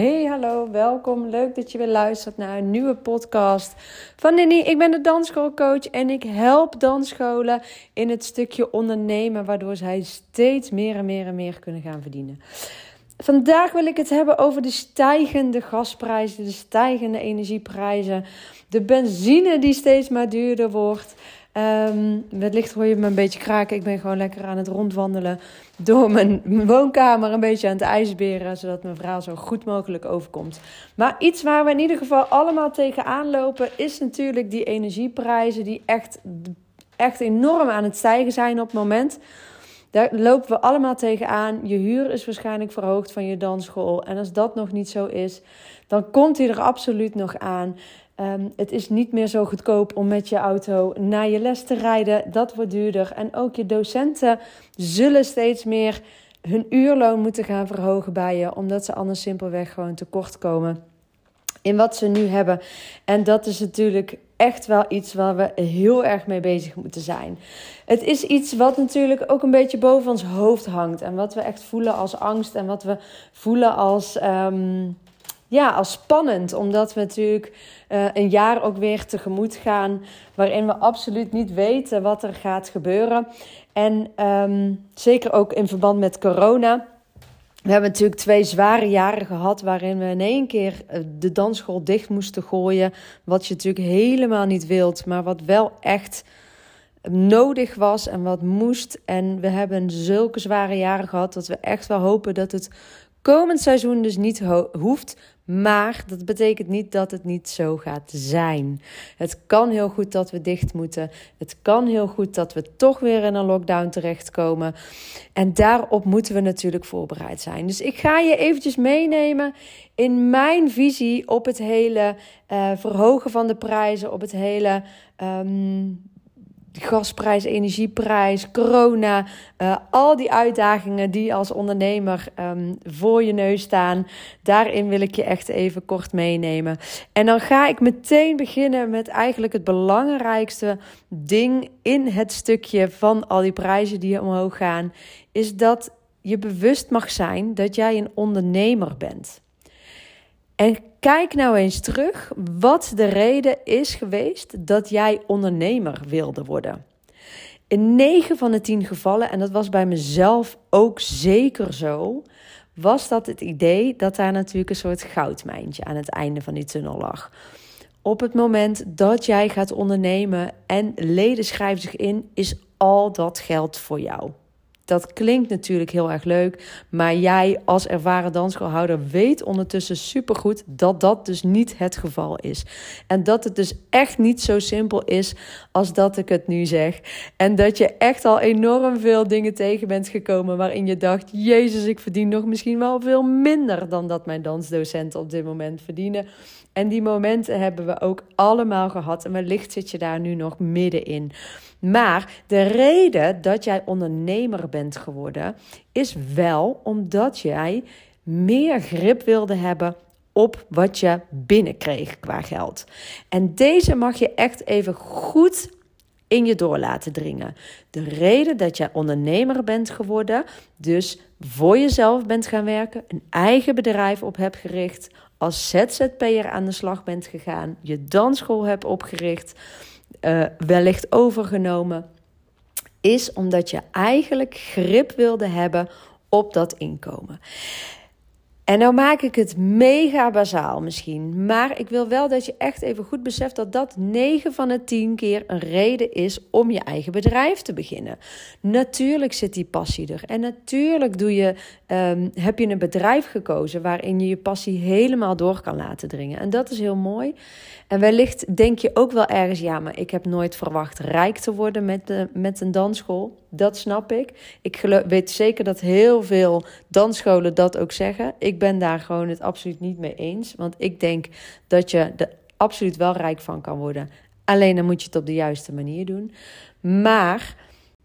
Hey, hallo, welkom. Leuk dat je weer luistert naar een nieuwe podcast van Nini. Ik ben de dansschoolcoach en ik help dansscholen in het stukje ondernemen, waardoor zij steeds meer en meer en meer kunnen gaan verdienen. Vandaag wil ik het hebben over de stijgende gasprijzen, de stijgende energieprijzen, de benzine die steeds maar duurder wordt. Um, wellicht hoor je me een beetje kraken. Ik ben gewoon lekker aan het rondwandelen door mijn woonkamer. Een beetje aan het ijsberen, zodat mijn verhaal zo goed mogelijk overkomt. Maar iets waar we in ieder geval allemaal tegenaan lopen, is natuurlijk die energieprijzen die echt, echt enorm aan het stijgen zijn op het moment. Daar lopen we allemaal tegenaan. Je huur is waarschijnlijk verhoogd van je dansschool. En als dat nog niet zo is, dan komt hij er absoluut nog aan. Ehm, het is niet meer zo goedkoop om met je auto naar je les te rijden. Dat wordt duurder. En ook je docenten zullen steeds meer hun uurloon moeten gaan verhogen bij je, omdat ze anders simpelweg gewoon tekort komen in wat ze nu hebben. En dat is natuurlijk echt wel iets waar we heel erg mee bezig moeten zijn. Het is iets wat natuurlijk ook een beetje boven ons hoofd hangt. En wat we echt voelen als angst. En wat we voelen als, ehm, ja, als spannend. Omdat we natuurlijk uh, een jaar ook weer tegemoet gaan. Waarin we absoluut niet weten wat er gaat gebeuren. En um, zeker ook in verband met corona. We hebben natuurlijk twee zware jaren gehad waarin we in één keer eh, de dansschool dicht moesten gooien. Wat je natuurlijk helemaal niet wilt, maar wat wel echt nodig was en wat moest. En we hebben zulke zware jaren gehad dat we echt wel hopen dat het komend seizoen dus niet hoeft. Maar dat betekent niet dat het niet zo gaat zijn. Het kan heel goed dat we dicht moeten. Het kan heel goed dat we toch weer in een lockdown terechtkomen. En daarop moeten we natuurlijk voorbereid zijn. Dus ik ga je eventjes meenemen in mijn visie op het hele uh, verhogen van de prijzen, op het hele um, gasprijs, energieprijs, corona, uh, al die uitdagingen die als ondernemer um, voor je neus staan. Daarin wil ik je echt even kort meenemen. En dan ga ik meteen beginnen met eigenlijk het belangrijkste ding in het stukje van al die prijzen die omhoog gaan, is dat je bewust mag zijn dat jij een ondernemer bent. En kijk nou eens terug wat de reden is geweest dat jij ondernemer wilde worden. In 9 van de 10 gevallen, en dat was bij mezelf ook zeker zo, was dat het idee dat daar natuurlijk een soort goudmijntje aan het einde van die tunnel lag. Op het moment dat jij gaat ondernemen en leden schrijven zich in, is al dat geld voor jou. Dat klinkt natuurlijk heel erg leuk, maar jij als ervaren dansschoolhouder weet ondertussen supergoed dat dat dus niet het geval is. En dat het dus echt niet zo simpel is als dat ik het nu zeg. En dat je echt al enorm veel dingen tegen bent gekomen waarin je dacht: Jezus, ik verdien nog misschien wel veel minder dan dat mijn dansdocenten op dit moment verdienen. En die momenten hebben we ook allemaal gehad. En wellicht zit je daar nu nog middenin. Maar de reden dat jij ondernemer bent geworden, is wel omdat jij meer grip wilde hebben op wat je binnenkreeg qua geld. En deze mag je echt even goed in je door laten dringen. De reden dat jij ondernemer bent geworden, dus voor jezelf bent gaan werken, een eigen bedrijf op hebt gericht, als ZZP'er aan de slag bent gegaan, je dansschool hebt opgericht, uh, wellicht overgenomen, is omdat je eigenlijk grip wilde hebben op dat inkomen. En nou maak ik het mega bazaal misschien, maar ik wil wel dat je echt even goed beseft dat dat 9 van de 10 keer een reden is om je eigen bedrijf te beginnen. Natuurlijk zit die passie er en natuurlijk doe je, um, heb je een bedrijf gekozen waarin je je passie helemaal door kan laten dringen. En dat is heel mooi. En wellicht denk je ook wel ergens, ja, maar ik heb nooit verwacht rijk te worden met, de, met een dansschool. Dat snap ik. Ik weet zeker dat heel veel dansscholen dat ook zeggen. Ik ben daar gewoon het absoluut niet mee eens. Want ik denk dat je er absoluut wel rijk van kan worden. Alleen dan moet je het op de juiste manier doen. Maar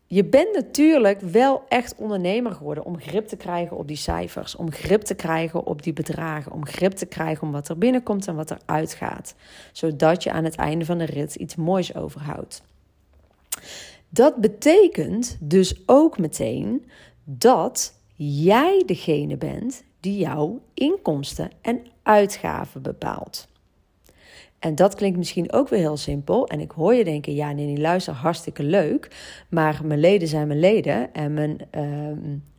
je bent natuurlijk wel echt ondernemer geworden om grip te krijgen op die cijfers, om grip te krijgen op die bedragen, om grip te krijgen om wat er binnenkomt en wat er uitgaat, zodat je aan het einde van de rit iets moois overhoudt. Dat betekent dus ook meteen dat jij degene bent die jouw inkomsten en uitgaven bepaalt. En dat klinkt misschien ook weer heel simpel. En ik hoor je denken: ja, nee, luister, hartstikke leuk. Maar mijn leden zijn mijn leden en mijn, uh,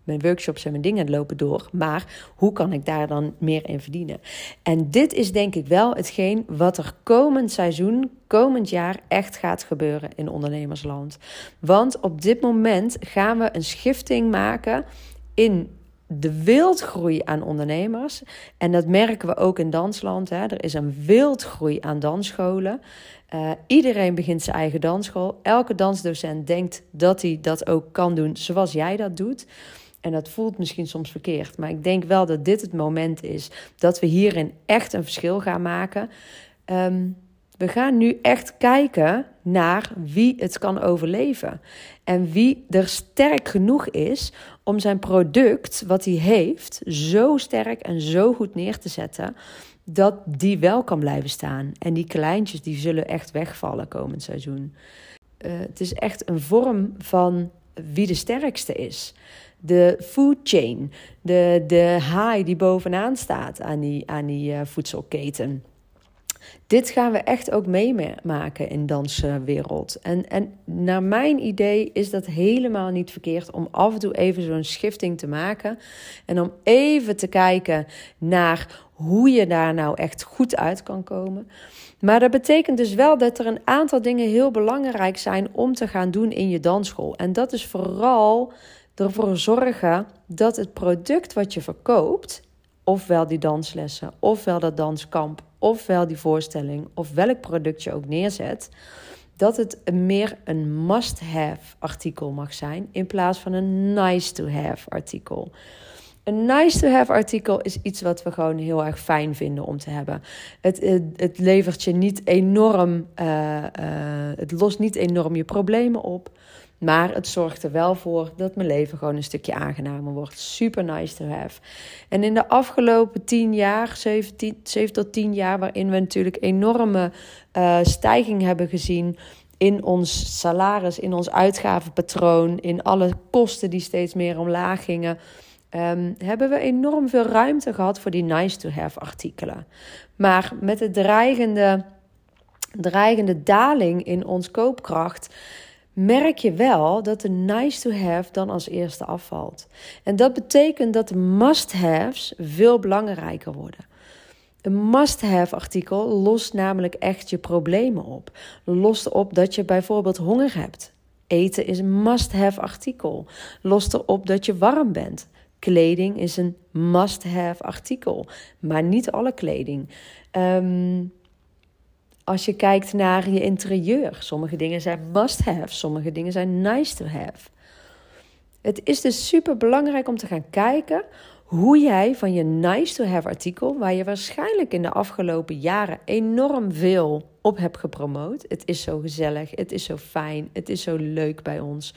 mijn workshops en mijn dingen lopen door. Maar hoe kan ik daar dan meer in verdienen? En dit is denk ik wel hetgeen wat er komend seizoen, komend jaar echt gaat gebeuren in ondernemersland. Want op dit moment gaan we een schifting maken in de wildgroei aan ondernemers. En dat merken we ook in dansland. Hè. Er is een wildgroei aan dansscholen. Uh, iedereen begint zijn eigen dansschool. Elke dansdocent denkt dat hij dat ook kan doen zoals jij dat doet. En dat voelt misschien soms verkeerd. Maar ik denk wel dat dit het moment is dat we hierin echt een verschil gaan maken. Um, we gaan nu echt kijken naar wie het kan overleven. En wie er sterk genoeg is om zijn product, wat hij heeft, zo sterk en zo goed neer te zetten. Dat die wel kan blijven staan. En die kleintjes die zullen echt wegvallen komend seizoen. Uh, het is echt een vorm van wie de sterkste is. De food chain, de, de haai die bovenaan staat aan die, aan die uh, voedselketen. Dit gaan we echt ook meemaken in danswereld. En, en naar mijn idee is dat helemaal niet verkeerd om af en toe even zo'n schifting te maken. En om even te kijken naar hoe je daar nou echt goed uit kan komen. Maar dat betekent dus wel dat er een aantal dingen heel belangrijk zijn om te gaan doen in je dansschool. En dat is vooral ervoor zorgen dat het product wat je verkoopt, ofwel die danslessen, ofwel dat danskamp, ofwel die voorstelling, of welk product je ook neerzet, dat het meer een must-have artikel mag zijn in plaats van een nice-to-have artikel. Een nice-to-have artikel is iets wat we gewoon heel erg fijn vinden om te hebben. Het, het, levert je niet enorm, uh, uh, het lost niet enorm je problemen op. Maar het zorgt er wel voor dat mijn leven gewoon een stukje aangenamer wordt. Super nice to have. En in de afgelopen tien jaar, zeven, tot tien jaar, waarin we natuurlijk enorme uh, stijging hebben gezien in ons salaris, in ons uitgavenpatroon, in alle kosten die steeds meer omlaag gingen. Um, hebben we enorm veel ruimte gehad voor die nice to have artikelen. Maar met de dreigende, dreigende daling in ons koopkracht merk je wel dat de nice to have dan als eerste afvalt. En dat betekent dat de must-haves veel belangrijker worden. Een must-have artikel lost namelijk echt je problemen op. Lost op dat je bijvoorbeeld honger hebt. Eten is een must-have artikel. Lost erop dat je warm bent. Kleding is een must-have artikel, maar niet alle kleding. Um, als je kijkt naar je interieur. Sommige dingen zijn must-have, sommige dingen zijn nice to have. Het is dus super belangrijk om te gaan kijken hoe jij van je nice to have artikel, waar je waarschijnlijk in de afgelopen jaren enorm veel op hebt gepromoot. Het is zo gezellig, het is zo fijn, het is zo leuk bij ons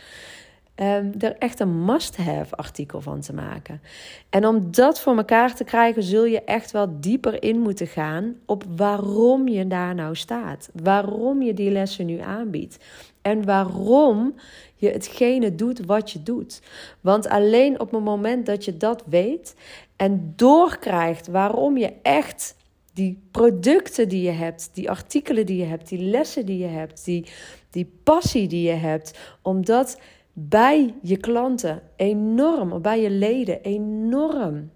um, er echt een must-have artikel van te maken. En om dat voor elkaar te krijgen, zul je echt wel dieper in moeten gaan op waarom je daar nou staat. Waarom je die lessen nu aanbiedt. En waarom je hetgene doet wat je doet. Want alleen op het moment dat je dat weet en doorkrijgt waarom je echt die producten die je hebt, die artikelen die je hebt, die lessen die je hebt, die, die passie die je hebt, omdat bij je klanten enorm, bij je leden enorm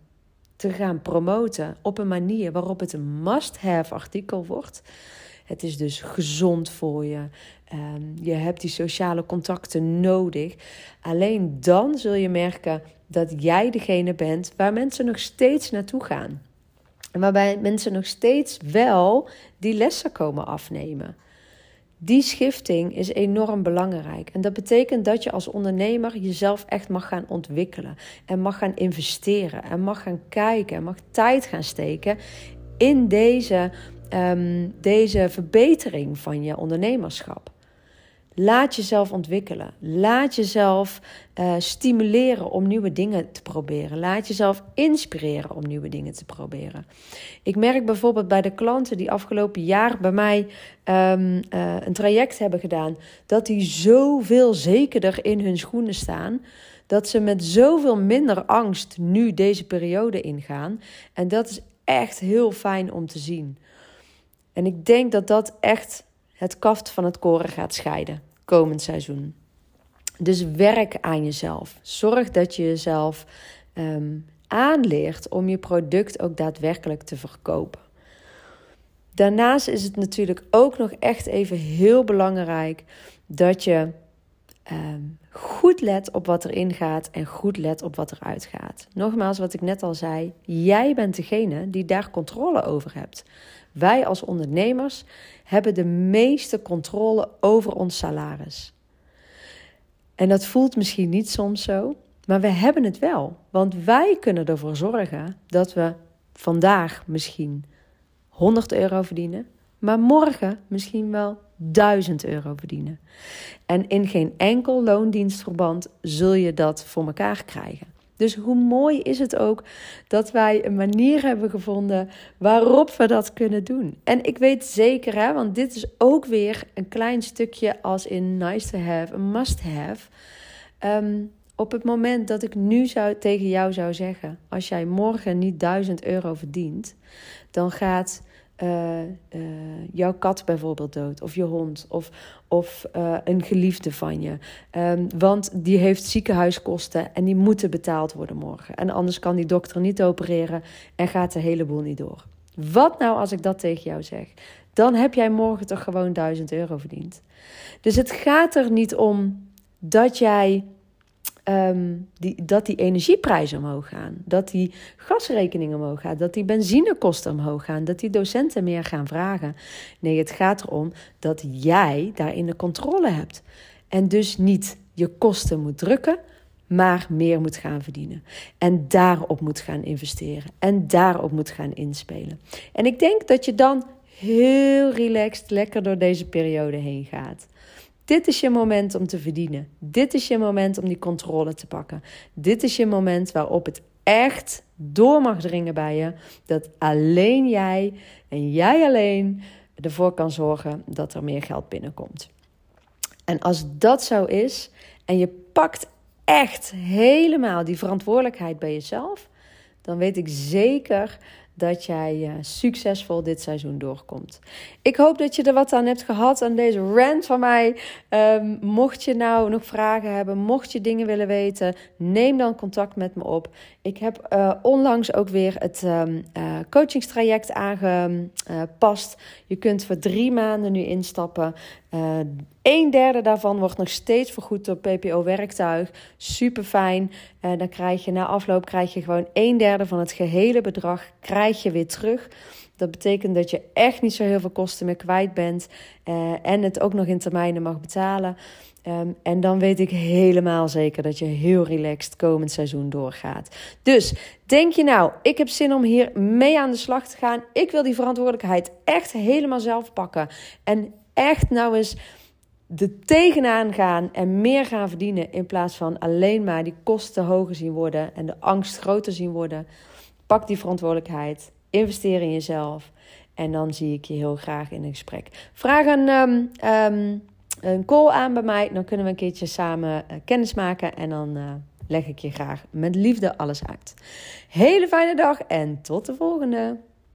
te gaan promoten op een manier waarop het een must-have artikel wordt. Het is dus gezond voor je. Ehm, je hebt die sociale contacten nodig. Alleen dan zul je merken dat jij degene bent waar mensen nog steeds naartoe gaan. En waarbij mensen nog steeds wel die lessen komen afnemen. Die schifting is enorm belangrijk. En dat betekent dat je als ondernemer jezelf echt mag gaan ontwikkelen. En mag gaan investeren. En mag gaan kijken. En mag tijd gaan steken in deze, um, deze verbetering van je ondernemerschap. Laat jezelf ontwikkelen. Laat jezelf uh, stimuleren om nieuwe dingen te proberen. Laat jezelf inspireren om nieuwe dingen te proberen. Ik merk bijvoorbeeld bij de klanten die afgelopen jaar bij mij um, uh, een traject hebben gedaan, dat die zoveel zekerder in hun schoenen staan dat ze met zoveel minder angst nu deze periode ingaan. En dat is echt heel fijn om te zien. En ik denk dat dat echt het kaft van het koren gaat scheiden komend seizoen. Dus werk aan jezelf. Zorg dat je jezelf um, aanleert om je product ook daadwerkelijk te verkopen. Daarnaast is het natuurlijk ook nog echt even heel belangrijk dat je ehm, goed let op wat erin gaat en goed let op wat eruit gaat. Nogmaals, wat ik net al zei, jij bent degene die daar controle over hebt. Wij als ondernemers hebben de meeste controle over ons salaris. En dat voelt misschien niet soms zo, maar we hebben het wel. Want wij kunnen ervoor zorgen dat we vandaag misschien 100 euro verdienen, maar morgen misschien wel 1000 euro verdienen. En in geen enkel loondienstverband zul je dat voor elkaar krijgen. Dus hoe mooi is het ook dat wij een manier hebben gevonden waarop we dat kunnen doen. En ik weet zeker, hè, want dit is ook weer een klein stukje als in nice to have, een must have. Ehm, op het moment dat ik nu zou, tegen jou zou zeggen: als jij morgen niet 1000 euro verdient, dan gaat uh, jouw kat bijvoorbeeld dood, of je hond, of, of uh, een geliefde van je. Um, want die heeft ziekenhuiskosten en die moeten betaald worden morgen. En anders kan die dokter niet opereren en gaat de hele boel niet door. Wat nou als ik dat tegen jou zeg? Dan heb jij morgen toch gewoon 1000 euro verdiend. Dus het gaat er niet om dat jij Ehm, die, dat die energieprijzen omhoog gaan, dat die gasrekeningen omhoog gaan, dat die benzinekosten omhoog gaan, dat die docenten meer gaan vragen. Nee, het gaat erom dat jij daarin de controle hebt. En dus niet je kosten moet drukken, maar meer moet gaan verdienen. En daarop moet gaan investeren. En daarop moet gaan inspelen. En ik denk dat je dan heel relaxed lekker door deze periode heen gaat. Dit is je moment om te verdienen. Dit is je moment om die controle te pakken. Dit is je moment waarop het echt door mag dringen bij je dat alleen jij en jij alleen ervoor kan zorgen dat er meer geld binnenkomt. En als dat zo is en je pakt echt helemaal die verantwoordelijkheid bij jezelf, dan weet ik zeker dat jij uh, succesvol dit seizoen doorkomt. Ik hoop dat je er wat aan hebt gehad aan deze rant van mij. Um, mocht je nou nog vragen hebben, mocht je dingen willen weten, neem dan contact met me op. Ik heb uh, onlangs ook weer het um, uh, coachingstraject aangepast. je kunt voor drie maanden nu instappen. Een derde daarvan wordt nog steeds vergoed door PPO-werktuig. Super fijn. Dan krijg je na afloop krijg je gewoon een derde van het gehele bedrag krijg je weer terug. Dat betekent dat je echt niet zo heel veel kosten meer kwijt bent. Uh, en het ook nog in termijnen mag betalen. Um, en dan weet ik helemaal zeker dat je heel relaxed komend seizoen doorgaat. Dus denk je nou, ik heb zin om hier mee aan de slag te gaan. Ik wil die verantwoordelijkheid echt helemaal zelf pakken. En echt nou eens de tegenaan gaan en meer gaan verdienen. In plaats van alleen maar die kosten hoger zien worden en de angst groter zien worden. Pak die verantwoordelijkheid. Investeer in jezelf. En dan zie ik je heel graag in een gesprek. Vraag een, um, um, een call aan bij mij. Dan kunnen we een keertje samen uh, kennis maken. En dan uh, leg ik je graag met liefde alles uit. Hele fijne dag en tot de volgende.